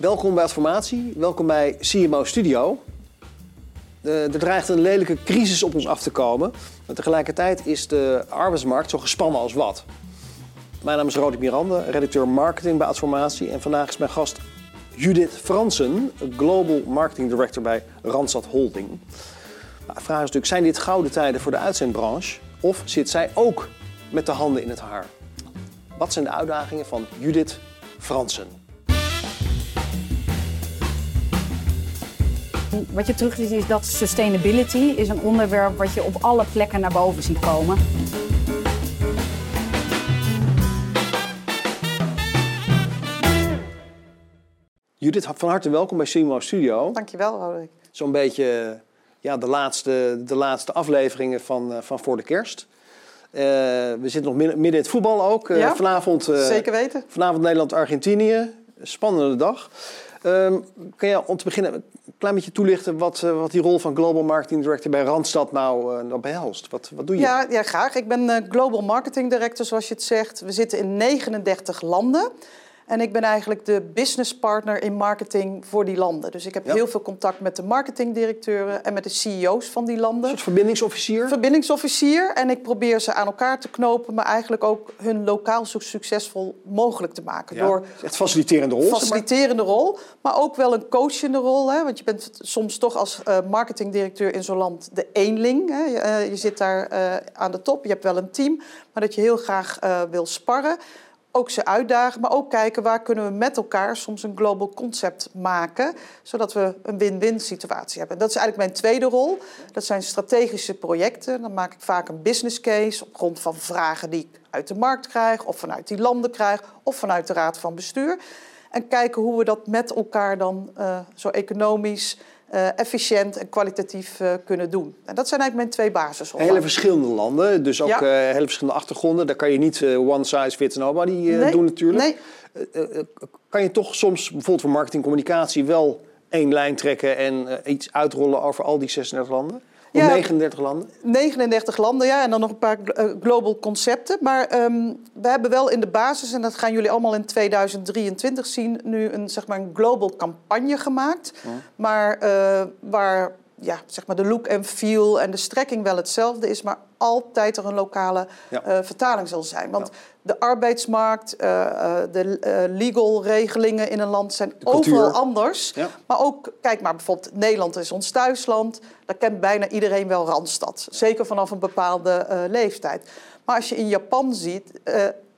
Welkom bij Adformatie, welkom bij CMO Studio. Uh, er dreigt een lelijke crisis op ons af te komen. Maar tegelijkertijd is de arbeidsmarkt zo gespannen als wat. Mijn naam is Rodi Miranda, redacteur marketing bij Adformatie. En vandaag is mijn gast Judith Fransen, Global Marketing Director bij Randstad Holding. Nou, de vraag is natuurlijk, zijn dit gouden tijden voor de uitzendbranche? Of zit zij ook met de handen in het haar? Wat zijn de uitdagingen van Judith Fransen? Wat je terug ziet is dat sustainability is een onderwerp wat je op alle plekken naar boven ziet komen. Judith, van harte welkom bij Simo Studio. Dankjewel, Roderick. Zo'n beetje ja, de, laatste, de laatste afleveringen van, van Voor de Kerst. Uh, we zitten nog midden, in het voetbal ook. Uh, ja, vanavond, uh, zeker weten. Vanavond Nederland-Argentinië. Spannende dag. Ehm, kan je om te beginnen een klein beetje toelichten wat, wat die rol van Global Marketing Director bij Randstad nou, nou behelst? Wat, wat doe je? Ja, ja graag. Ik ben Global Marketing Director, zoals je het zegt. We zitten in 39 landen. En ik ben eigenlijk de business partner in marketing voor die landen. Dus ik heb heel veel contact met de marketingdirecteuren en met de CEO's van die landen. Een soort verbindingsofficier? Verbindingsofficier. En ik probeer ze aan elkaar te knopen, maar eigenlijk ook hun lokaal zo succesvol mogelijk te maken. Ja. Door echt faciliterende rol. Faciliterende rol, maar ook wel een coachende rol. Hè? Want je bent soms toch als uh, marketingdirecteur in zo'n land de eenling. Hè? Je, uh, je, zit daar uh, aan de top, je hebt wel een team, maar dat je heel graag wil sparren ook ze uitdagen, maar ook kijken waar kunnen we met elkaar soms een global concept maken, zodat we een win-win situatie hebben. dat is eigenlijk mijn tweede rol. Dat zijn strategische projecten. Dan maak ik vaak een business case op grond van vragen die ik uit de markt krijg, of vanuit die landen krijg, of vanuit de raad van bestuur. En kijken hoe we dat met elkaar dan uh, zo economisch efficiënt en kwalitatief uh, kunnen doen. En dat zijn eigenlijk mijn twee basisrollen. Hele verschillende landen, dus ook ja. uh, hele verschillende achtergronden. Daar kan je niet one size fits nobody nee, doen natuurlijk. Nee. kan je toch soms bijvoorbeeld voor marketing communicatie wel één lijn trekken en iets uitrollen over al die 36 landen? Ja, 39 landen? 39 landen, ja. En dan nog een paar global concepten. Maar um, we hebben wel in de basis, en dat gaan jullie allemaal in 2023 zien, nu een, zeg maar een global campagne gemaakt. Ja. Maar uh, waar ja, zeg maar de look en feel en de strekking wel hetzelfde is, maar altijd er een lokale ja. uh, vertaling zal zijn. Want ja. de arbeidsmarkt, uh, de legal regelingen in een land zijn overal anders. Ja. Maar ook, kijk maar bijvoorbeeld, Nederland is ons thuisland. Daar kent bijna iedereen wel Randstad. Zeker vanaf een bepaalde leeftijd. Maar als je in Japan ziet,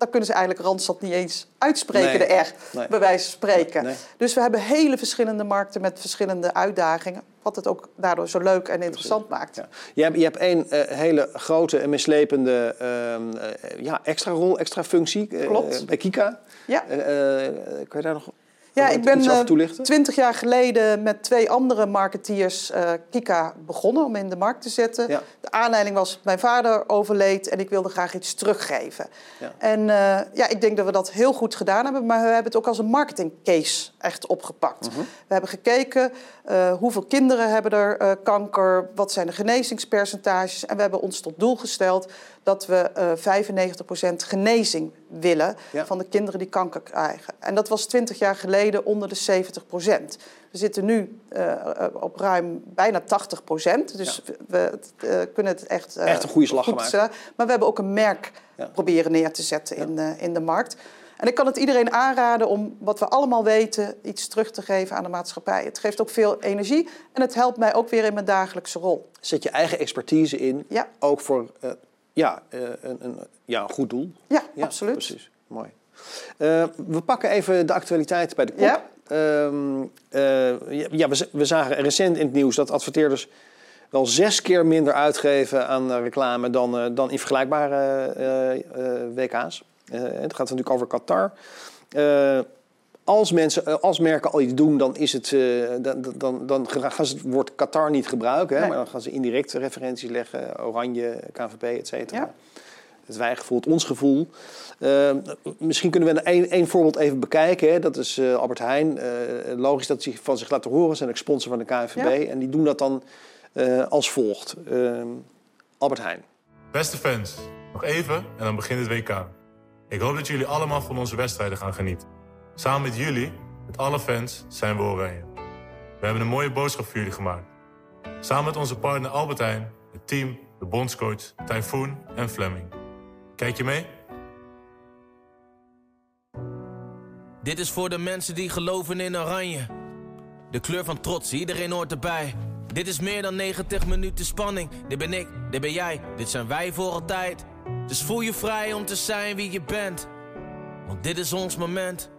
dan kunnen ze eigenlijk Randstad niet eens uitspreken, nee. de R, nee. bij wijze van spreken. Nee. Dus we hebben hele verschillende markten met verschillende uitdagingen. Wat het ook daardoor zo leuk en interessant Precies. maakt. Ja. Je, hebt, je hebt één uh, hele grote en mislepende uh, uh, ja, extra rol, extra functie Klopt. bij Kika. Ja. kan je daar nog ja, ik ben twintig jaar geleden met twee andere marketeers uh, Kika begonnen om in de markt te zetten. Ja. De aanleiding was mijn vader overleed en ik wilde graag iets teruggeven. Ja. En uh, ja, ik denk dat we dat heel goed gedaan hebben, maar we hebben het ook als een marketing case echt opgepakt. -huh. We hebben gekeken uh, hoeveel kinderen hebben er kanker, wat zijn de genezingspercentages en we hebben ons tot doel gesteld dat we uh, 95% genezing willen ja. van de kinderen die kanker krijgen. En dat was 20 jaar geleden onder de 70%. We zitten nu uh, op ruim bijna 80 Dus ja. we uh, kunnen het echt... echt een goede slag goed, maken. maar we hebben ook een merk ja. proberen neer te zetten in, in de markt. En ik kan het iedereen aanraden om wat we allemaal weten iets terug te geven aan de maatschappij. Het geeft ook veel energie en het helpt mij ook weer in mijn dagelijkse rol. Zet je eigen expertise in, ja. ook voor ja, uh, een, een, ja, een goed doel. Ja, ja absoluut. Precies, mooi. Uh, we pakken even de actualiteit bij de kop. Ja. Uh, ja, we, we, zagen recent in het nieuws dat adverteerders wel zes keer minder uitgeven aan reclame dan, dan in vergelijkbare WK's. het gaat natuurlijk over Qatar als, mensen, als merken al iets doen, dan, is het, uh, dan, dan, dan gaan ze het woord Qatar niet gebruiken. Hè? Nee. Maar dan gaan ze indirect referenties leggen. Oranje, KVP, et cetera. Ja. Het wijgevoel, het ons gevoel. Uh, misschien kunnen we één, één voorbeeld even bekijken. Hè? Dat is uh, Albert Heijn. logisch dat ze van zich laten horen. Ze zijn ook sponsor van de KNVB. Ja. En die doen dat dan als volgt. Ehm, Albert Heijn. Beste fans, nog even en dan begint het WK. Ik hoop dat jullie allemaal van onze wedstrijden gaan genieten. Samen met jullie Met alle fans zijn we oranje. We hebben een mooie boodschap voor jullie gemaakt. Samen met onze partner Albert Heijn, het team, de bondscoach, Typhoon en Fleming. Kijk je mee? Dit is voor de mensen die geloven in oranje. De kleur van trots, iedereen hoort erbij. Dit is meer dan 90 minuten spanning. Dit ben ik, dit ben jij, dit zijn wij voor altijd. Dus voel je vrij om te zijn wie je bent. Want dit is ons moment.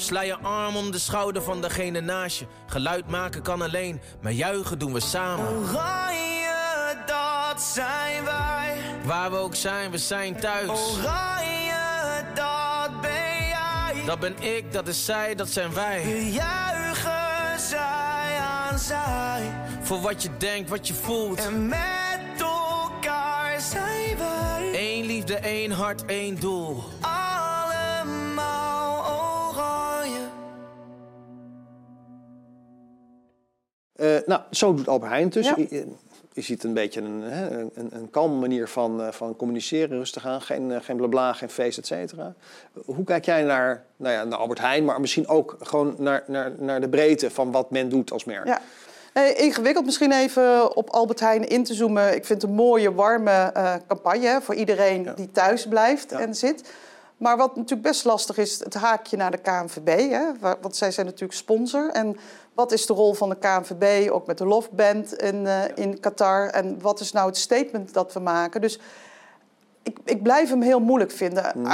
Sla je arm om de schouder van degene naast je. Geluid maken kan alleen, maar juichen doen we samen. Oranje, dat zijn wij. Waar we ook zijn, we zijn thuis. Oranje, dat ben jij. Dat ben ik, dat is zij, dat zijn wij. We juichen zij aan zij. Voor wat je denkt, wat je voelt. En met elkaar zijn wij. Eén liefde, één hart, één doel. Nou, zo doet Albert Heijn dus. Ja. Je, je ziet een beetje een, hè, een, een kalme manier van, eh, van communiceren, rustig aan. Geen, eh, geen blabla, geen feest, et cetera. Hoe kijk jij naar, nou ja, naar Albert Heijn, maar misschien ook gewoon naar, naar, naar de breedte van wat men doet als merk? Ja. Nee, ingewikkeld misschien even op Albert Heijn in te zoomen. Ik vind het een mooie, warme eh, campagne hè, voor iedereen Ja. die thuis blijft Ja. en zit. Maar wat natuurlijk best lastig is, het haakje naar de KNVB. Hè, wa- want zij zijn natuurlijk sponsor. En wat is de rol van de KNVB, ook met de Love Band in, eh, in Qatar? En wat is nou het statement dat we maken? Dus ik, ik blijf hem heel moeilijk vinden. Mm.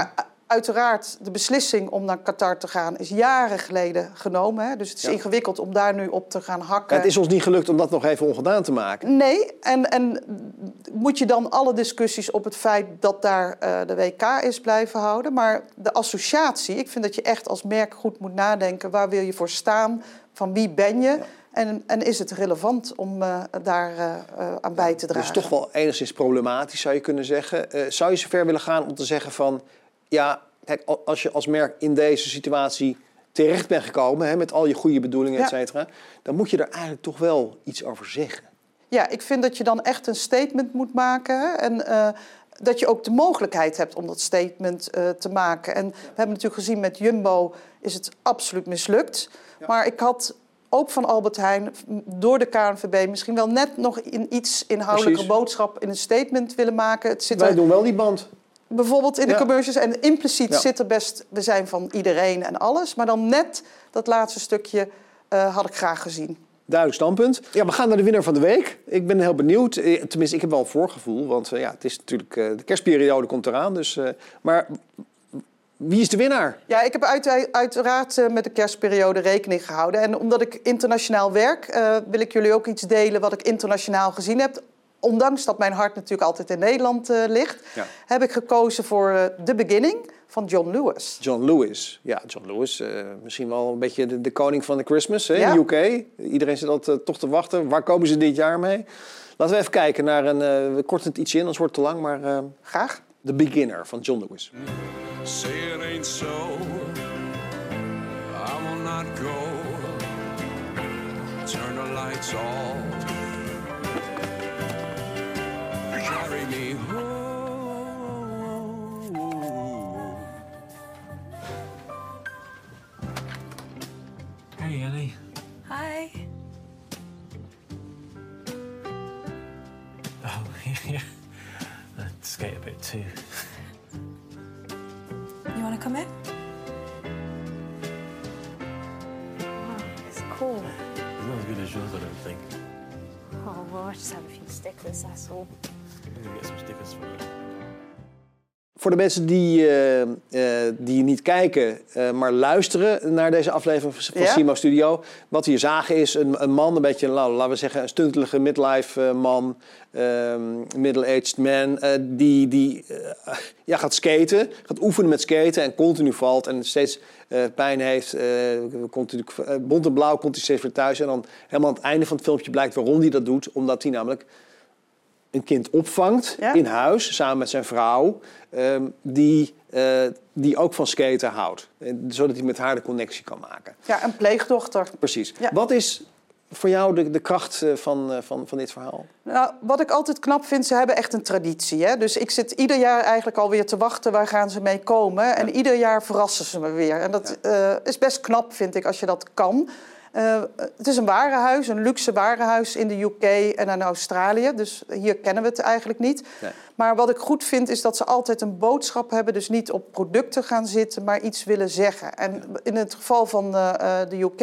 Uiteraard, de beslissing om naar Qatar te gaan is jaren geleden genomen. Hè? Dus het is Ja. ingewikkeld om daar nu op te gaan hakken. Het is ons niet gelukt om dat nog even ongedaan te maken. Nee, en, en moet je dan alle discussies op het feit dat daar eh, de WK is blijven houden. Maar de associatie, ik vind dat je echt als merk goed moet nadenken. Waar wil je voor staan? Van wie ben je? En, en is het relevant om eh, daar eh, aan bij te Dat dragen? is toch wel enigszins problematisch, zou je kunnen zeggen. Zou je zover willen gaan om te zeggen van... ja, kijk, al- als je als merk in deze situatie terecht bent gekomen... Hè, met al je goede bedoelingen, et Ja. cetera... dan moet je er eigenlijk toch wel iets over zeggen. Ja, ik vind dat je dan echt een statement moet maken. hè, En eh, dat je ook de mogelijkheid hebt om dat statement eh, te maken. En we hebben natuurlijk gezien met Jumbo is het absoluut mislukt. Maar ik had ook van Albert Heijn door de KNVB misschien wel net nog een iets inhoudelijke Precies. boodschap in een statement willen maken. Het zit Wij er doen wel die band. Bijvoorbeeld in de Ja. commercials en impliciet Ja. zit er best, we zijn van iedereen en alles. Maar dan net dat laatste stukje eh, had ik graag gezien. Duidelijk standpunt. Ja, we gaan naar de winnaar van de week. Ik ben heel benieuwd. Eh, Tenminste, ik heb wel een voorgevoel. Want eh, ja, het is natuurlijk... de kerstperiode komt eraan. Dus, maar wie is de winnaar? Ja, ik heb uit, uiteraard met de kerstperiode rekening gehouden. En omdat ik internationaal werk, wil ik jullie ook iets delen wat ik internationaal gezien heb. Ondanks dat mijn hart natuurlijk altijd in Nederland eh, ligt, Ja. heb ik gekozen voor eh, The Beginning van John Lewis. John Lewis. Ja, John Lewis. eh, misschien wel een beetje de, de koning van de Christmas hè, Ja. in de UK. Iedereen zit altijd eh, toch te wachten. Waar komen ze dit jaar mee? Laten we even kijken naar een... eh, we korten het ietsje in, anders wordt het te lang. Maar eh Graag. The Beginner van John Lewis. Say it ain't so. I will not go. Turn the lights off. Carry me home. Hey, Ellie. Hi. Oh, yeah. I skate a bit too. You want to come in? Oh, it's cool. It's not as good as yours, I don't think. Oh, well, I just have a few stickers, that's all. Some stickers. Voor de mensen die, eh, eh, die niet kijken, eh, maar luisteren naar deze aflevering van Ja? Simo Studio. Wat we hier zagen is een, een man, een beetje, nou, laten we zeggen, een stuntelige midlife man. ehm, middle-aged man. eh, die die ja, gaat skaten, gaat oefenen met skaten en continu valt. En steeds eh, pijn heeft. eh komt natuurlijk, eh, bont en blauw komt hij steeds weer thuis. En dan helemaal aan het einde van het filmpje blijkt waarom hij dat doet. Omdat hij namelijk een kind opvangt Ja. in huis samen met zijn vrouw, ehm, die, eh, die ook van skaten houdt. Zodat hij met haar de connectie kan maken. Ja, een pleegdochter. Precies. Ja. Wat is voor jou de, de kracht eh, van, eh, van, van dit verhaal? Nou, wat ik altijd knap vind, ze hebben echt een traditie. Hè? Dus ik zit ieder jaar eigenlijk alweer te wachten, waar gaan ze mee komen? En ieder jaar verrassen ze me weer. En dat is best knap, vind ik, als je dat kan. Eh, het is een warenhuis, een luxe warenhuis in de UK en in Australië. Dus hier kennen we het eigenlijk niet. Nee. Maar wat ik goed vind, is dat ze altijd een boodschap hebben. Dus niet op producten gaan zitten, maar iets willen zeggen. En in het geval van eh, eh, de UK,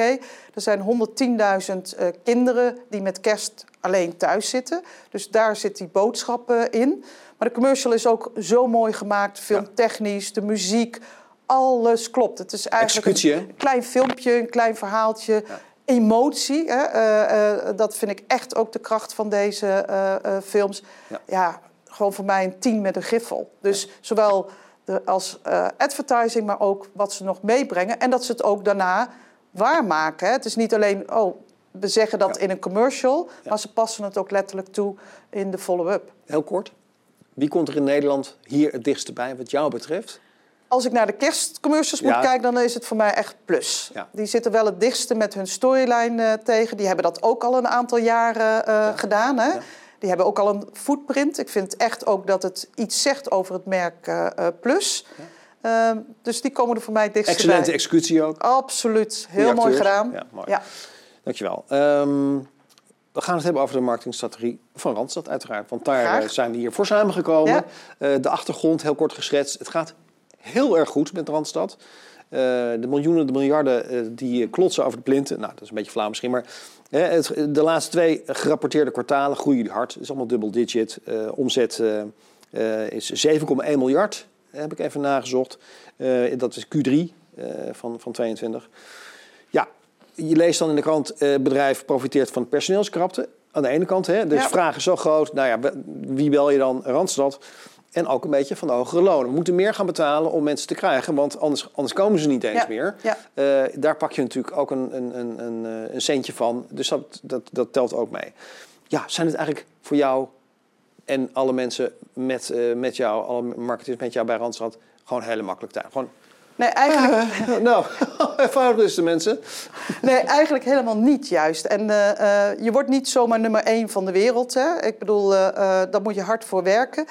er zijn 110.000 eh, kinderen die met kerst alleen thuis zitten. Dus daar zit die boodschap in. Maar de commercial is ook zo mooi gemaakt, filmtechnisch, de muziek. Alles klopt. Het is eigenlijk Executie, een klein filmpje, een klein verhaaltje. Emotie, hè? eh, eh, dat vind ik echt ook de kracht van deze eh, films. Ja. Ja. gewoon voor mij een tien met een griffel. Dus zowel de, als advertising, maar ook wat ze nog meebrengen. En dat ze het ook daarna waarmaken. Hè? Het is niet alleen, oh, we zeggen dat in een commercial... maar ze passen het ook letterlijk toe in de follow-up. Heel kort. Wie komt er in Nederland hier het dichtst bij wat jou betreft? Als ik naar de kerstcommercials moet Ja. kijken, dan is het voor mij echt plus. Ja. Die zitten wel het dichtste met hun storyline eh, tegen. Die hebben dat ook al een aantal jaren eh, gedaan. Hè? Die hebben ook al een footprint. Ik vind echt ook dat het iets zegt over het merk eh, Plus. Ehm, dus die komen er voor mij het dichtste Excellente bij. executie ook. Absoluut. Heel Goeie mooi acteurs. gedaan. Ja, mooi. Ja. Dankjewel. Ehm we gaan het hebben over de marketingstrategie van Randstad uiteraard. Want daar Graag. zijn we hier voor samengekomen. Ja. De achtergrond, heel kort geschetst. Het gaat heel erg goed met Randstad. Eh, de miljoenen, de miljarden eh, die klotsen over de plinten. Nou, dat is een beetje flauw misschien. Maar hè, het, de laatste twee gerapporteerde kwartalen groeien jullie hard. Het is allemaal dubbel digit. Eh, omzet is 7,1 miljard, heb ik even nagezocht. Dat is Q3 eh, van, van 22. Ja, je leest dan in de krant, bedrijf profiteert van personeelskrapte. Aan de ene kant, hè, dus Ja. vraag is zo groot. Nou ja, wie bel je dan? Randstad. En ook een beetje van de hogere lonen. We moeten meer gaan betalen om mensen te krijgen, want anders, anders komen ze niet eens Ja, meer. ja. Eh, daar pak je natuurlijk ook een, een, een, een, eh, een centje van. Dus dat, dat, dat telt ook mee. Ja, zijn het eigenlijk voor jou en alle mensen met, eh, met jou, alle marketeers met jou bij Randstad, gewoon hele makkelijk tijd? Gewoon, Nee, eigenlijk, nou, eenvoudig is de mensen. Nee, eigenlijk helemaal niet juist. En je wordt niet zomaar nummer één van de wereld. Hè? Ik bedoel, daar moet je hard voor werken.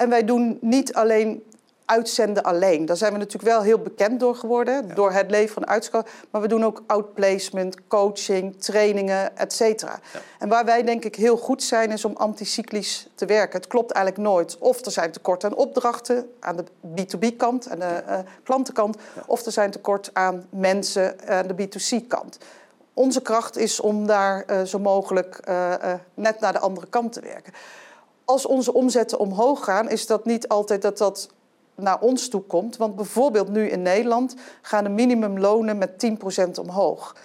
En wij doen niet alleen uitzenden alleen. Daar zijn we natuurlijk wel heel bekend door geworden. Door het leveren van uitschot. Maar we doen ook outplacement, coaching, trainingen, et cetera. En waar wij denk ik heel goed zijn, is om anticyclisch te werken. Het klopt eigenlijk nooit. Of er zijn tekort aan opdrachten aan de B2B-kant, aan de eh, klantenkant. Of er zijn tekort aan mensen aan de B2C-kant. Onze kracht is om daar eh, zo mogelijk eh, net naar de andere kant te werken. Als onze omzetten omhoog gaan, is dat niet altijd dat dat naar ons toe komt. Want bijvoorbeeld nu in Nederland gaan de minimumlonen met 10% omhoog.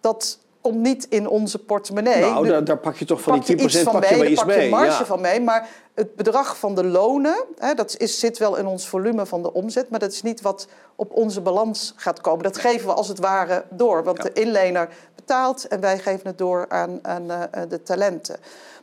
Dat komt niet in onze portemonnee. nou, daar, daar pak je toch van pak je die 10% iets van pak je mee, iets pak je mee. marge ja. van mee. Maar het bedrag van de lonen, hè, dat is, zit wel in ons volume van de omzet... maar dat is niet wat op onze balans gaat komen. Dat geven we als het ware door. Want Ja. de inlener betaalt en wij geven het door aan, aan eh, eh, de talenten.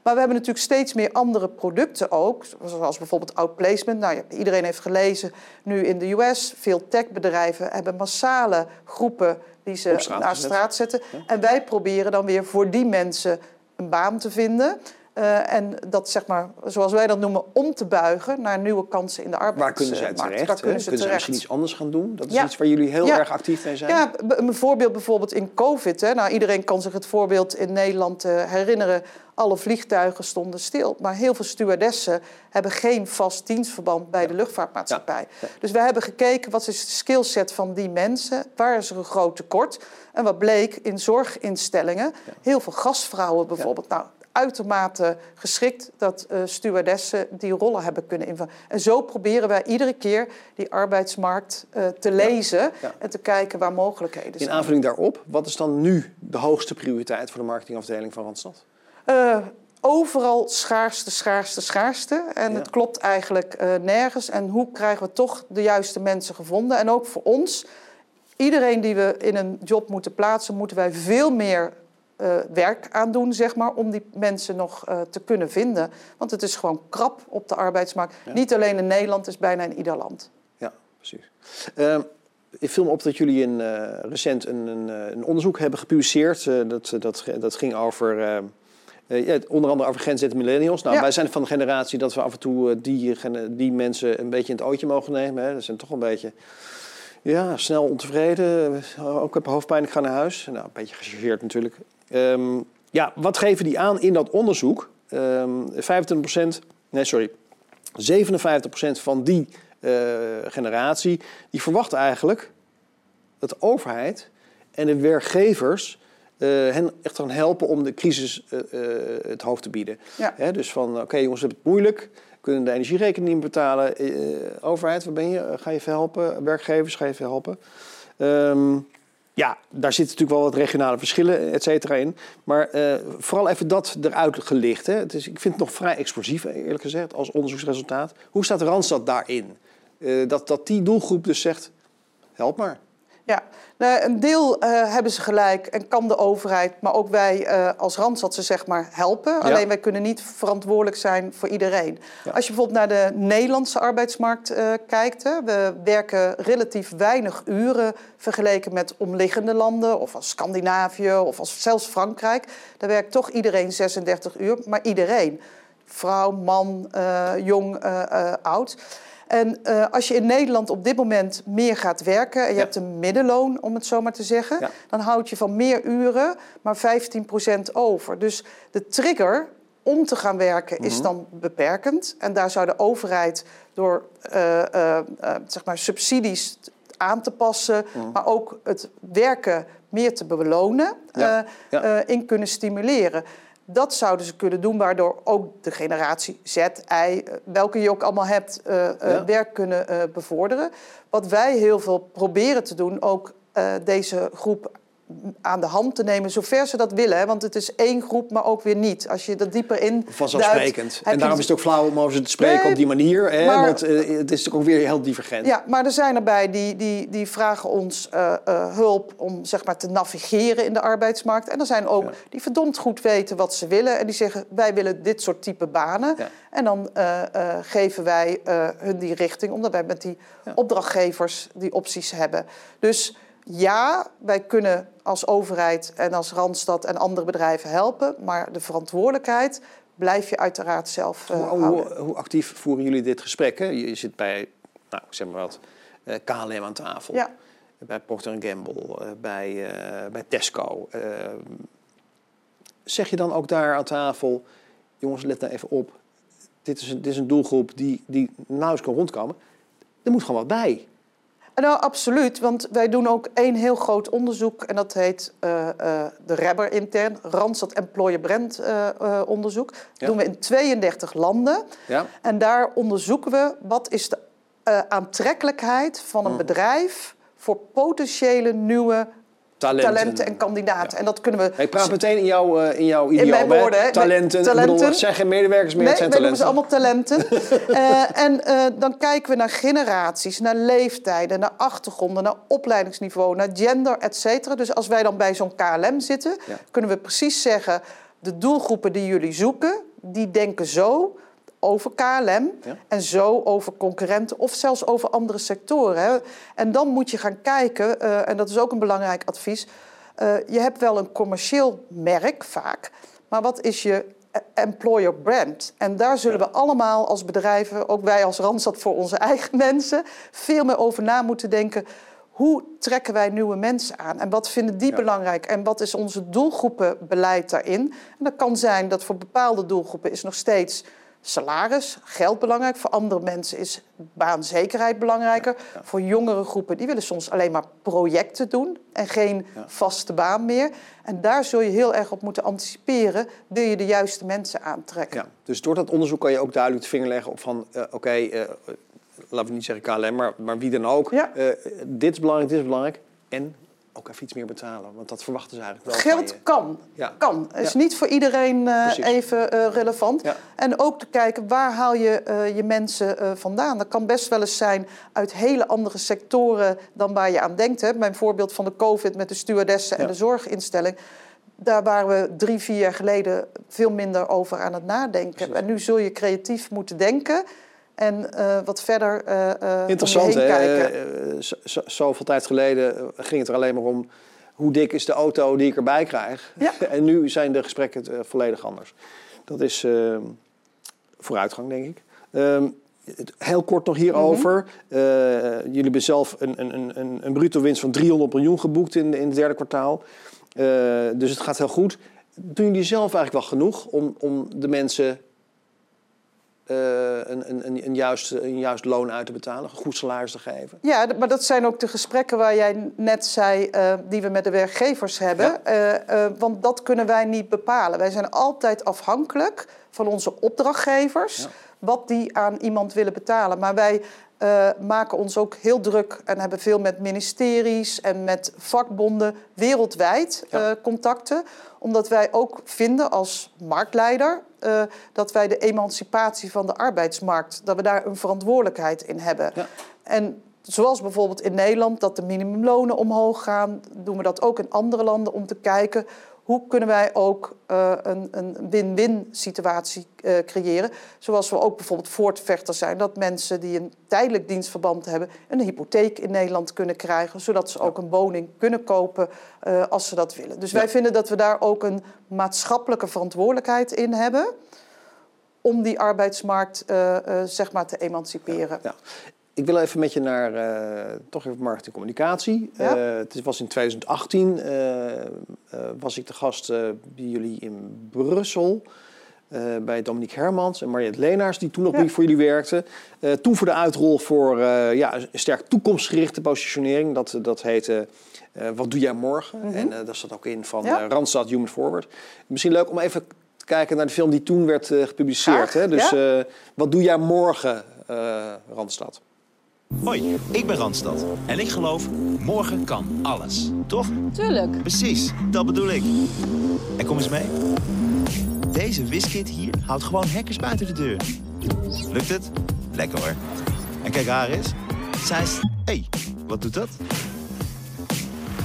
Maar we hebben natuurlijk steeds meer andere producten ook. Zoals bijvoorbeeld outplacement. Nou, iedereen heeft gelezen nu in de US. Veel techbedrijven hebben massale groepen die ze straat naar straat zetten. En wij proberen dan weer voor die mensen een baan te vinden. Eh, en dat, zeg maar, zoals wij dat noemen, om te buigen naar nieuwe kansen in de arbeidsmarkt. Waar kunnen zij terecht? Waar kunnen ze kunnen misschien iets anders gaan doen? Dat is Ja. iets waar jullie heel Ja. erg actief mee zijn. Ja, een voorbeeld bijvoorbeeld in COVID. Hè. Nou, iedereen kan zich het voorbeeld in Nederland eh, herinneren. Alle vliegtuigen stonden stil. Maar heel veel stewardessen hebben geen vast dienstverband bij de luchtvaartmaatschappij. Dus we hebben gekeken wat is de skillset van die mensen. Waar is er een groot tekort? En wat bleek in zorginstellingen. Heel veel gastvrouwen bijvoorbeeld. Nou, uitermate geschikt dat eh, stewardessen die rollen hebben kunnen invullen. En zo proberen wij iedere keer die arbeidsmarkt eh, te lezen ja. en te kijken waar mogelijkheden In zijn. aanvulling daarop, wat is dan nu de hoogste prioriteit voor de marketingafdeling van Randstad? Eh, overal schaarste, schaarste, schaarste. En Ja. het klopt eigenlijk nergens. En hoe krijgen we toch de juiste mensen gevonden? En ook voor ons, iedereen die we in een job moeten plaatsen, moeten wij veel meer eh, werk aan doen, zeg maar, om die mensen nog eh, te kunnen vinden. Want het is gewoon krap op de arbeidsmarkt. Niet alleen in Nederland, het is bijna in ieder land. Ja, precies. Ehm, ik viel me op dat jullie eh, recent een, een, een onderzoek hebben gepubliceerd. Dat, dat, dat ging over, ja, onder andere over grenszetten millennials. Nou, Ja. wij zijn van de generatie dat we af en toe die, die mensen een beetje in het ootje mogen nemen. Hè. Dat zijn toch een beetje ja, snel ontevreden. Ook heb hoofdpijn, ik ga naar huis. Nou, een beetje gechargeerd natuurlijk. Ehm, ja, wat geven die aan in dat onderzoek? Ehm 25% nee sorry, 57% van die eh, generatie, die verwacht eigenlijk dat de overheid en de werkgevers eh, hen echt gaan helpen om de crisis eh, het hoofd te bieden. Ja. Dus van, oké jongens, we hebben het moeilijk, kunnen de energierekening niet betalen. Eh, overheid, waar ben je? Ga je helpen? Werkgevers, ga je helpen? Ehm, ja, daar zitten natuurlijk wel wat regionale verschillen, et cetera, in. Maar eh, vooral even dat eruit gelicht. Hè. Het is, ik vind het nog vrij explosief, eerlijk gezegd, als onderzoeksresultaat. Hoe staat Randstad daarin? Eh, dat, dat die doelgroep dus zegt, help maar. Ja, nou, een deel eh, hebben ze gelijk en kan de overheid, maar ook wij eh, als Randstad ze zeg maar helpen. Alleen wij kunnen niet verantwoordelijk zijn voor iedereen. Ja. Als je bijvoorbeeld naar de Nederlandse arbeidsmarkt eh, kijkt, hè, we werken relatief weinig uren vergeleken met omliggende landen of als Scandinavië of als zelfs Frankrijk. Daar werkt toch iedereen 36 uur, maar iedereen. Vrouw, man, jong, oud. En eh, als je in Nederland op dit moment meer gaat werken en je Ja. hebt een middenloon, om het zo maar te zeggen, Ja. dan houd je van meer uren maar 15% over. Dus de trigger om te gaan werken is Mhm. dan beperkend. En daar zou de overheid door eh, eh, zeg maar subsidies aan te passen, Mhm. maar ook het werken meer te belonen, Ja. in kunnen stimuleren. Dat zouden ze kunnen doen, waardoor ook de generatie Z, Y, eh, welke je ook allemaal hebt, eh, eh, Ja. werk kunnen bevorderen. Wat wij heel veel proberen te doen, ook deze groep aan de hand te nemen, zover ze dat willen. Hè? Want het is één groep, maar ook weer niet. Als je er dieper in Vanzelfsprekend. En daarom is het ook flauw om over ze te spreken Nee, op die manier. Hè? maar- Want eh, het is natuurlijk ook weer heel divergent. Ja, maar er zijn erbij die, die, die vragen ons eh, eh, hulp om zeg maar, te navigeren in de arbeidsmarkt. En er zijn ook Ja. die verdomd goed weten wat ze willen. En die zeggen, wij willen dit soort type banen. Ja. En dan geven wij hun die richting, omdat wij met die Ja. opdrachtgevers die opties hebben. Dus ja, wij kunnen als overheid en als Randstad en andere bedrijven helpen. Maar de verantwoordelijkheid blijf je uiteraard zelf eh, Hoe, houden. hoe, hoe actief voeren jullie dit gesprek? Hè? Je zit bij, nou, zeg maar wat, eh, KLM aan tafel. Ja. Bij Procter Gamble, eh, bij, bij Tesco. Zeg je dan ook daar aan tafel... jongens, let nou even op. Dit is een, dit is een doelgroep die, die nauwelijks kan rondkomen. Er moet gewoon wat bij. Nou, absoluut. Want wij doen ook één heel groot onderzoek. En dat heet eh, eh, de Rebber intern. Randstad Employer Brand eh, onderzoek. Dat Ja. doen we in 32 landen. Ja? En daar onderzoeken we wat is de aantrekkelijkheid van een Mm. bedrijf... voor potentiële nieuwe Talenten. talenten, en kandidaten. En dat kunnen we... Ik praat meteen in, jouw eh, in jouw ideaal. mijn woorden, hè? Talenten. Talenten. bedoel, geen medewerkers meer, Nee, het zijn talenten. ze allemaal talenten. Eh, en eh, dan kijken we naar generaties, naar leeftijden, naar achtergronden, naar opleidingsniveau, naar gender, et cetera. Dus als wij dan bij zo'n KLM zitten, Ja. kunnen we precies zeggen: de doelgroepen die jullie zoeken, die denken zo over KLM Ja. en zo over concurrenten of zelfs over andere sectoren. En dan moet je gaan kijken, eh, en dat is ook een belangrijk advies. eh, je hebt wel een commercieel merk vaak, maar wat is je eh, employer brand? En daar zullen we allemaal als bedrijven, ook wij als Randstad voor onze eigen mensen, veel meer over na moeten denken. Hoe trekken wij nieuwe mensen aan? En wat vinden die Ja. belangrijk? En wat is onze doelgroepenbeleid daarin? En dat kan zijn dat voor bepaalde doelgroepen is nog steeds salaris, geld belangrijk. Voor andere mensen is baanzekerheid belangrijker. Voor jongere groepen, die willen soms alleen maar projecten doen en geen Ja. vaste baan meer. En daar zul je heel erg op moeten anticiperen, wil je de juiste mensen aantrekken. Ja, dus door dat onderzoek kan je ook duidelijk de vinger leggen op van... eh, oké, eh, laten we niet zeggen KLM, maar, maar wie dan ook. Eh, dit is belangrijk, dit is belangrijk. En ook even iets meer betalen, want dat verwachten ze eigenlijk wel Geld kan. Ja. Kan. Is Ja. niet voor iedereen eh, even eh, relevant. Ja. En ook te kijken waar haal je eh, je mensen vandaan. Dat kan best wel eens zijn uit hele andere sectoren dan waar je aan denkt. Hè. Mijn voorbeeld van de COVID met de stewardessen en de zorginstelling. Daar waren we drie, vier jaar geleden veel minder over aan het nadenken. En nu zul je creatief moeten denken. En eh, wat verder je Interessant, heen hè? kijken. Zo- zo- Zoveel tijd geleden ging het er alleen maar om... hoe dik is de auto die ik erbij krijg? Ja. en nu zijn de gesprekken volledig anders. Dat is vooruitgang, denk ik. Ehm, heel kort nog hierover. Mhm. Jullie hebben zelf een, een, een- een, bruto winst van 300 miljoen geboekt in, in het derde kwartaal. Dus het gaat heel goed. Doen jullie zelf eigenlijk wel genoeg om, om de mensen een, een, een, een, juist, een juist loon uit te betalen, een goed salaris te geven? Ja, maar dat zijn ook de gesprekken waar jij net zei, eh, die we met de werkgevers hebben. Ja. Eh, eh, want dat kunnen wij niet bepalen. Wij zijn altijd afhankelijk van onze opdrachtgevers, Ja. wat die aan iemand willen betalen. Maar wij eh, maken ons ook heel druk en hebben veel met ministeries en met vakbonden wereldwijd Ja. eh, contacten. Omdat wij ook vinden als marktleider eh, dat wij de emancipatie van de arbeidsmarkt, dat we daar een verantwoordelijkheid in hebben. Ja. En zoals bijvoorbeeld in Nederland dat de minimumlonen omhoog gaan, doen we dat ook in andere landen om te kijken hoe kunnen wij ook eh, een, een win-win situatie eh, creëren. Zoals we ook bijvoorbeeld voortvechter zijn dat mensen die een tijdelijk dienstverband hebben een hypotheek in Nederland kunnen krijgen, zodat ze ook een woning kunnen kopen eh, als ze dat willen. Dus wij vinden dat we daar ook een maatschappelijke verantwoordelijkheid in hebben om die arbeidsmarkt zeg maar te emanciperen. Ja. Ik wil even met je naar eh, toch even marketing en communicatie. Ja. Eh, het was in 2018 eh, was ik de gast bij jullie in Brussel. bij Dominique Hermans en Mariette Leenaars, die toen nog Ja. niet voor jullie werkten. Toen voor de uitrol voor ja, een sterk toekomstgerichte positionering. Dat, dat heette Wat doe jij morgen? En eh, daar zat ook in van Ja. Randstad Human Forward. Misschien leuk om even te kijken naar de film die toen werd gepubliceerd. Graag, Hè? Dus Wat doe jij morgen, Randstad? Hoi, ik ben Randstad. En ik geloof, morgen kan alles. Toch? Tuurlijk. Precies, dat bedoel ik. En kom eens mee. Deze wiskit hier houdt gewoon hackers buiten de deur. Lukt het? Lekker hoor. En kijk haar eens. Zij is... Hé, hey, wat doet dat?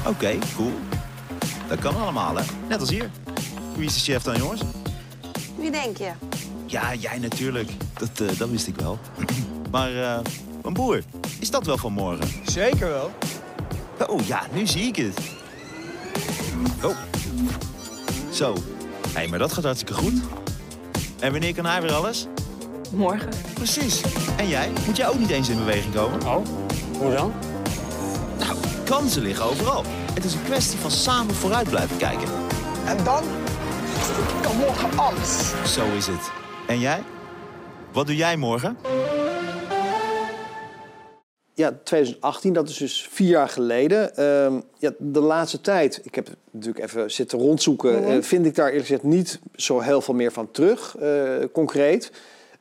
Oké, cool. Dat kan allemaal, hè? Net als hier. Wie is de chef dan, jongens? Wie denk je? Ja, jij natuurlijk. Dat, eh, dat wist ik wel. maar, eh, mijn broer, is dat wel van morgen? Zeker wel. Oh ja, nu zie ik het. Oh. Zo. Hé, hey, maar dat gaat hartstikke goed. En wanneer kan hij weer alles? Morgen. Precies. En jij? Moet jij ook niet eens in beweging komen? Oh, hoe dan? Nou, kansen liggen overal. Het is een kwestie van samen vooruit blijven kijken. En dan kan morgen alles. Zo is het. En jij? Wat doe jij morgen? Ja, 2018, dat is dus vier jaar geleden. Ehm, ja, de laatste tijd, ik heb natuurlijk even zitten rondzoeken, Mhm. eh, vind ik daar eerlijk gezegd niet zo heel veel meer van terug, eh, concreet.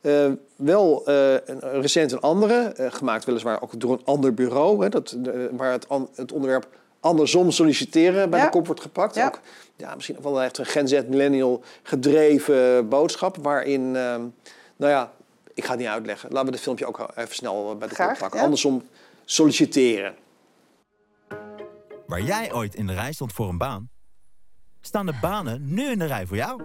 Eh, wel eh, een, recent een andere, gemaakt weliswaar ook door een ander bureau, hè, dat, waar het, an- het onderwerp andersom solliciteren bij Ja. de kop wordt gepakt. Ja. Ook, ja, misschien ook wel echt een Gen Z millennial gedreven boodschap, waarin, ehm, nou ja, ik ga het niet uitleggen. Laten we het filmpje ook even snel bij de Graag, kop pakken. ja. Andersom solliciteren. Waar jij ooit in de rij stond voor een baan, staan de banen nu in de rij voor jou.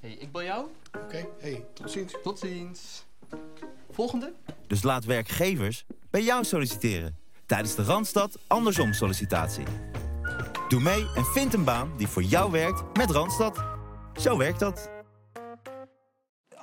Hey, ik bel jou. Oké, hey, tot ziens. Tot ziens. Volgende. Dus laat werkgevers bij jou solliciteren. Tijdens de Randstad andersom sollicitatie. Doe mee en vind een baan die voor jou werkt met Randstad. Zo werkt dat.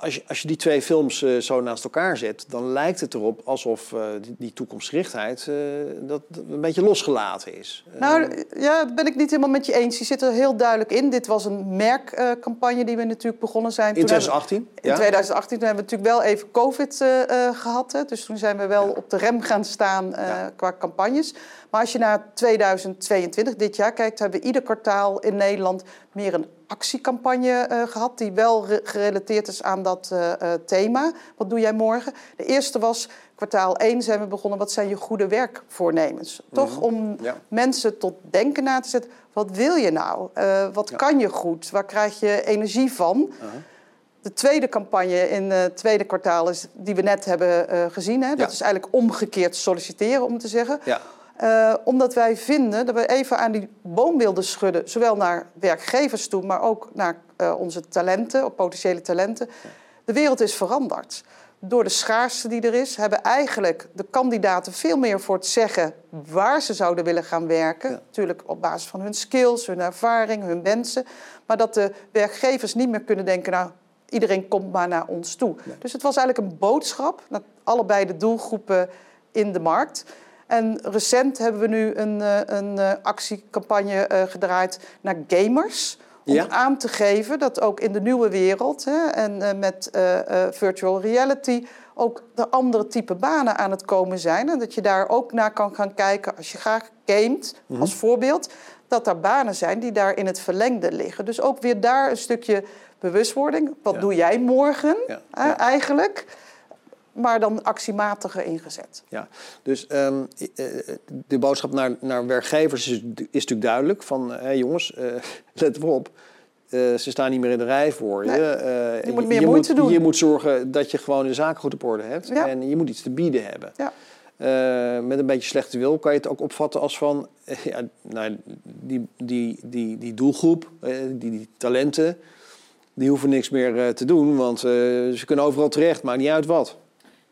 Als je, als je die twee films eh, zo naast elkaar zet, dan lijkt het erop alsof eh, die, die toekomstgerichtheid eh, dat, dat een beetje losgelaten is. Nou, ja, dat ben ik niet helemaal met je eens. Die zit er heel duidelijk in. Dit was een merkcampagne die we natuurlijk begonnen zijn. in Toen hebben- 2018? In 2018 toen hebben we natuurlijk wel even COVID eh, eh, gehad. Hè. Dus toen zijn we wel op de rem gaan staan Ja. qua campagnes. Maar als je naar 2022, dit jaar, kijkt... hebben we ieder kwartaal in Nederland meer een actiecampagne eh, gehad... die wel re- gerelateerd is aan dat eh, eh, thema. Wat doe jij morgen? De eerste was, kwartaal 1 zijn we begonnen... wat zijn je goede werkvoornemens? Toch om Ja. mensen tot denken na te zetten. Wat wil je nou? Wat Ja. kan je goed? Waar krijg je energie van? De tweede campagne in het tweede kwartaal is die we net hebben gezien. Hè? Dat Ja. is eigenlijk omgekeerd solliciteren, om te zeggen. Eh, omdat wij vinden dat we even aan die boom wilden schudden, zowel naar werkgevers toe, maar ook naar eh, onze talenten, of potentiële talenten. De wereld is veranderd. Door de schaarste die er is, hebben eigenlijk de kandidaten veel meer voor het zeggen waar ze zouden willen gaan werken. Natuurlijk op basis van hun skills, hun ervaring, hun wensen. Maar dat de werkgevers niet meer kunnen denken, nou, iedereen komt maar naar ons toe. Dus het was eigenlijk een boodschap naar allebei de doelgroepen in de markt. En recent hebben we nu een, eh, een eh, actiecampagne eh, gedraaid naar gamers. Om Ja. aan te geven dat ook in de nieuwe wereld hè, en met virtual reality ook de andere type banen aan het komen zijn. En dat je daar ook naar kan gaan kijken als je graag gamet, Mhm. als voorbeeld. Dat er banen zijn die daar in het verlengde liggen. Dus ook weer daar een stukje bewustwording. Wat doe jij morgen eigenlijk? Maar dan actiematiger ingezet. Ja, dus ehm, eh, de boodschap naar, naar werkgevers is, is natuurlijk duidelijk. Van, hé jongens, eh, let erop op. Eh, ze staan niet meer in de rij voor je. Nee, Eh, je moet meer moeite doen. Je moet zorgen dat je gewoon de zaak goed op orde hebt. Ja. En je moet iets te bieden hebben. Ja. Eh, met een beetje slechte wil kan je het ook opvatten als van... eh, ja, nou, die, die, die, die doelgroep, eh, die, die talenten... die hoeven niks meer eh, te doen. Want eh, ze kunnen overal terecht, maakt niet uit wat.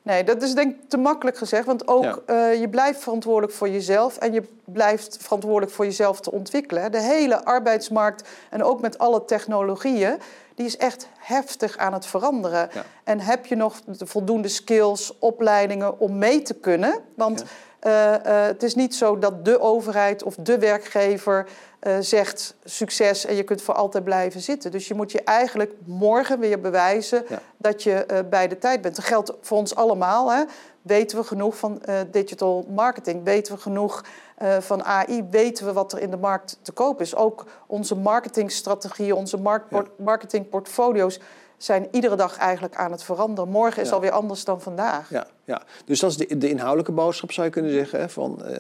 Nee, dat is denk ik te makkelijk gezegd. Want ook Ja. eh, je blijft verantwoordelijk voor jezelf en je blijft verantwoordelijk voor jezelf te ontwikkelen. De hele arbeidsmarkt en ook met alle technologieën, die is echt heftig aan het veranderen. Ja. En heb je nog de voldoende skills, opleidingen om mee te kunnen? Want het is niet zo dat de overheid of de werkgever eh, zegt succes en je kunt voor altijd blijven zitten. Dus je moet je eigenlijk morgen weer bewijzen Ja. dat je eh, bij de tijd bent. Dat geldt voor ons allemaal. Hè. Weten we genoeg van eh, digital marketing? Weten we genoeg eh, van AI? Weten we wat er in de markt te koop is? Ook onze marketingstrategieën, onze markt- marketingportfolio's zijn iedere dag eigenlijk aan het veranderen. Morgen is Ja. alweer anders dan vandaag. Ja, ja. dus dat is de, de inhoudelijke boodschap, zou je kunnen zeggen. Hè, van, eh,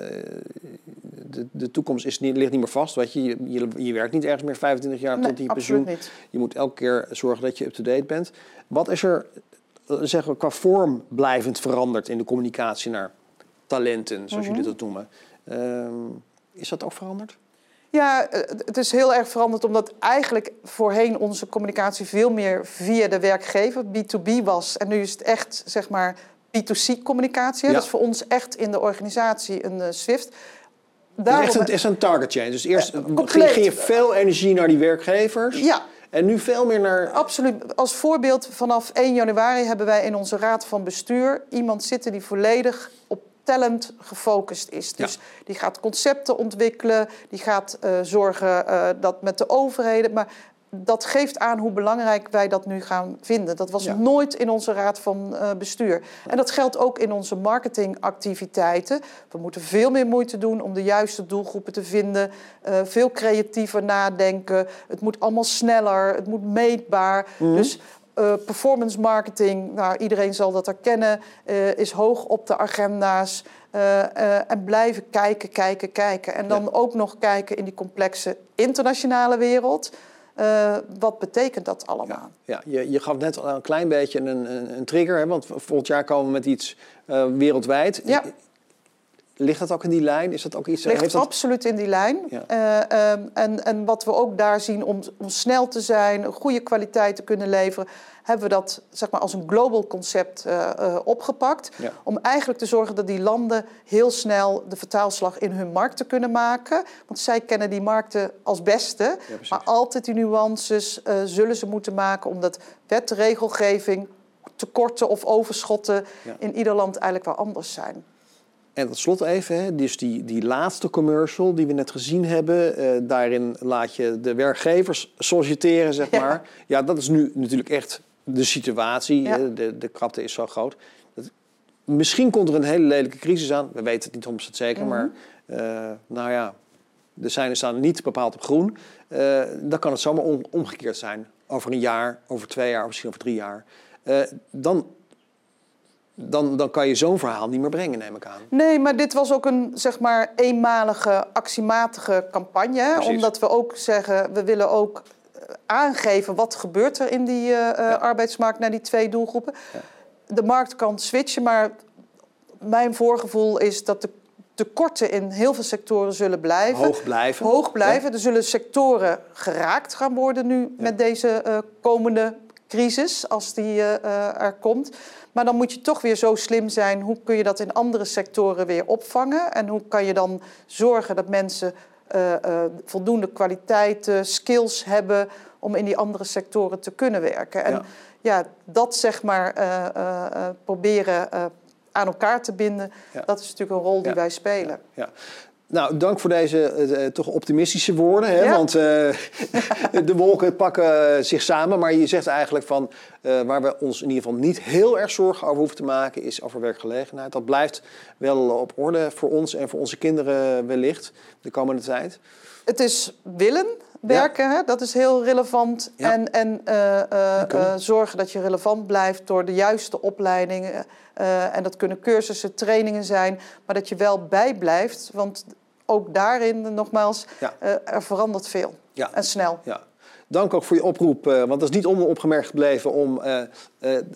de, de toekomst is niet, ligt niet meer vast. Weet je. Je, je, je werkt niet ergens meer 25 jaar Nee, tot die absoluut pensioen. niet. Je moet elke keer zorgen dat je up-to-date bent. Wat is er eh, zeggen we, qua vorm blijvend veranderd in de communicatie naar talenten, zoals Mhm. jullie dat noemen? Ehm, is dat ook veranderd? Ja, eh, het is heel erg veranderd omdat eigenlijk voorheen onze communicatie veel meer via de werkgever, B2B was. En nu is het echt, zeg maar, B2C-communicatie. Ja. Dat is voor ons echt in de organisatie een eh, SWIFT. Het is echt een, is een target change. Dus eerst ging, ging je veel energie naar die werkgevers. Ja. En nu veel meer naar... Absoluut. Als voorbeeld, vanaf 1 januari hebben wij in onze raad van bestuur iemand zitten die volledig op talent gefocust is. Dus die gaat concepten ontwikkelen, die gaat eh, zorgen eh, dat met de overheden. Maar dat geeft aan hoe belangrijk wij dat nu gaan vinden. Dat was Ja. nooit in onze raad van eh, bestuur. En dat geldt ook in onze marketingactiviteiten. We moeten veel meer moeite doen om de juiste doelgroepen te vinden. veel creatiever nadenken. Het moet allemaal sneller, het moet meetbaar. Mhm. Dus eh, performance marketing, nou, iedereen zal dat herkennen, eh, is hoog op de agenda's. Eh, en blijven kijken, kijken, kijken. En dan ook nog kijken in die complexe internationale wereld. Wat betekent dat allemaal? Ja, je, je gaf net al een klein beetje een, een, een trigger, hè, want volgend jaar komen we met iets wereldwijd. Ja. Ligt dat ook in die lijn? Is dat ook iets? ligt heeft dat... absoluut in die lijn. Ja. Eh, ehm, en, en wat we ook daar zien om, om snel te zijn, goede kwaliteit te kunnen leveren, hebben we dat zeg maar, als een global concept eh, eh, opgepakt. Ja. Om eigenlijk te zorgen dat die landen heel snel de vertaalslag in hun markten kunnen maken. Want zij kennen die markten als beste. maar altijd die nuances zullen ze moeten maken, omdat wet, regelgeving, tekorten of overschotten in ieder land eigenlijk wel anders zijn. En tot slot even, hè, dus die, die laatste commercial die we net gezien hebben, eh, daarin laat je de werkgevers solliciteren, zeg maar. Ja, dat is nu natuurlijk echt de situatie. Ja. hè, De, de krapte is zo groot. Dat, misschien komt er een hele lelijke crisis aan. We weten het niet 100% zeker, Mhm. maar eh, nou ja, de seinen staan niet bepaald op groen. Eh, dan kan het zomaar om- omgekeerd zijn. Over een jaar, over twee jaar, misschien over drie jaar. Eh, dan, dan, dan kan je zo'n verhaal niet meer brengen, neem ik aan. Nee, maar dit was ook een zeg maar eenmalige, actiematige campagne. hè? Omdat we ook zeggen, we willen ook eh, aangeven wat gebeurt er in die eh, eh, arbeidsmarkt naar die twee doelgroepen. De markt kan switchen, maar mijn voorgevoel is dat de tekorten in heel veel sectoren zullen blijven. Hoog blijven. Hoog blijven. Er zullen sectoren geraakt gaan worden nu met deze eh, komende crisis als die eh, eh, er komt. Maar dan moet je toch weer zo slim zijn. Hoe kun je dat in andere sectoren weer opvangen? En hoe kan je dan zorgen dat mensen eh, voldoende kwaliteiten, skills hebben om in die andere sectoren te kunnen werken? En Ja. ja, dat zeg maar proberen aan elkaar te binden, Ja. dat is natuurlijk een rol die Ja. wij spelen. Ja. Nou, dank voor deze eh, eh, toch optimistische woorden. Hè? Ja. Want eh, de wolken pakken zich samen. Maar je zegt eigenlijk van waar we ons in ieder geval niet heel erg zorgen over hoeven te maken, is over werkgelegenheid. Dat blijft wel op orde voor ons en voor onze kinderen wellicht de komende tijd. Het is willen werken, hè? dat is heel relevant. Ja. En, en zorgen dat je relevant blijft door de juiste opleidingen. en dat kunnen cursussen, trainingen zijn, maar dat je wel bijblijft. Want ook daarin, nogmaals, Ja. eh, er verandert veel. Ja. En snel. Ja. Dank ook voor je oproep, eh, want dat is niet onopgemerkt gebleven om eh, eh,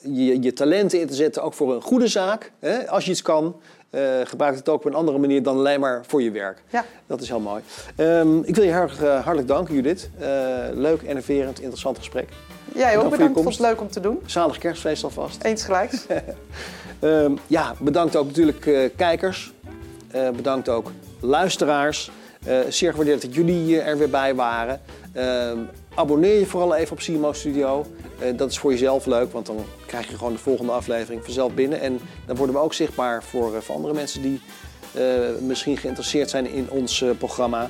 je, je talenten in te zetten, ook voor een goede zaak. Hè? Als je iets kan, gebruik het ook op een andere manier dan alleen maar voor je werk. Ja. Dat is heel mooi. Ehm, ik wil je heel erg eh, hartelijk danken, Judith. Leuk, enerverend, interessant gesprek. Jij ook bedankt, vond het leuk om te doen. Zalig kerstfeest alvast. Eens gelijks. Ehm, ja, bedankt ook natuurlijk kijkers. Bedankt ook luisteraars. Eh, zeer gewaardeerd dat jullie er weer bij waren. Ehm, abonneer je vooral even op CMO Studio. Eh, dat is voor jezelf leuk, want dan krijg je gewoon de volgende aflevering vanzelf binnen. En dan worden we ook zichtbaar voor, eh, voor andere mensen die misschien geïnteresseerd zijn in ons programma.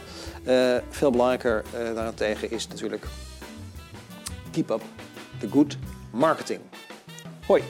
Veel belangrijker daarentegen is natuurlijk keep up the good marketing. Hoi.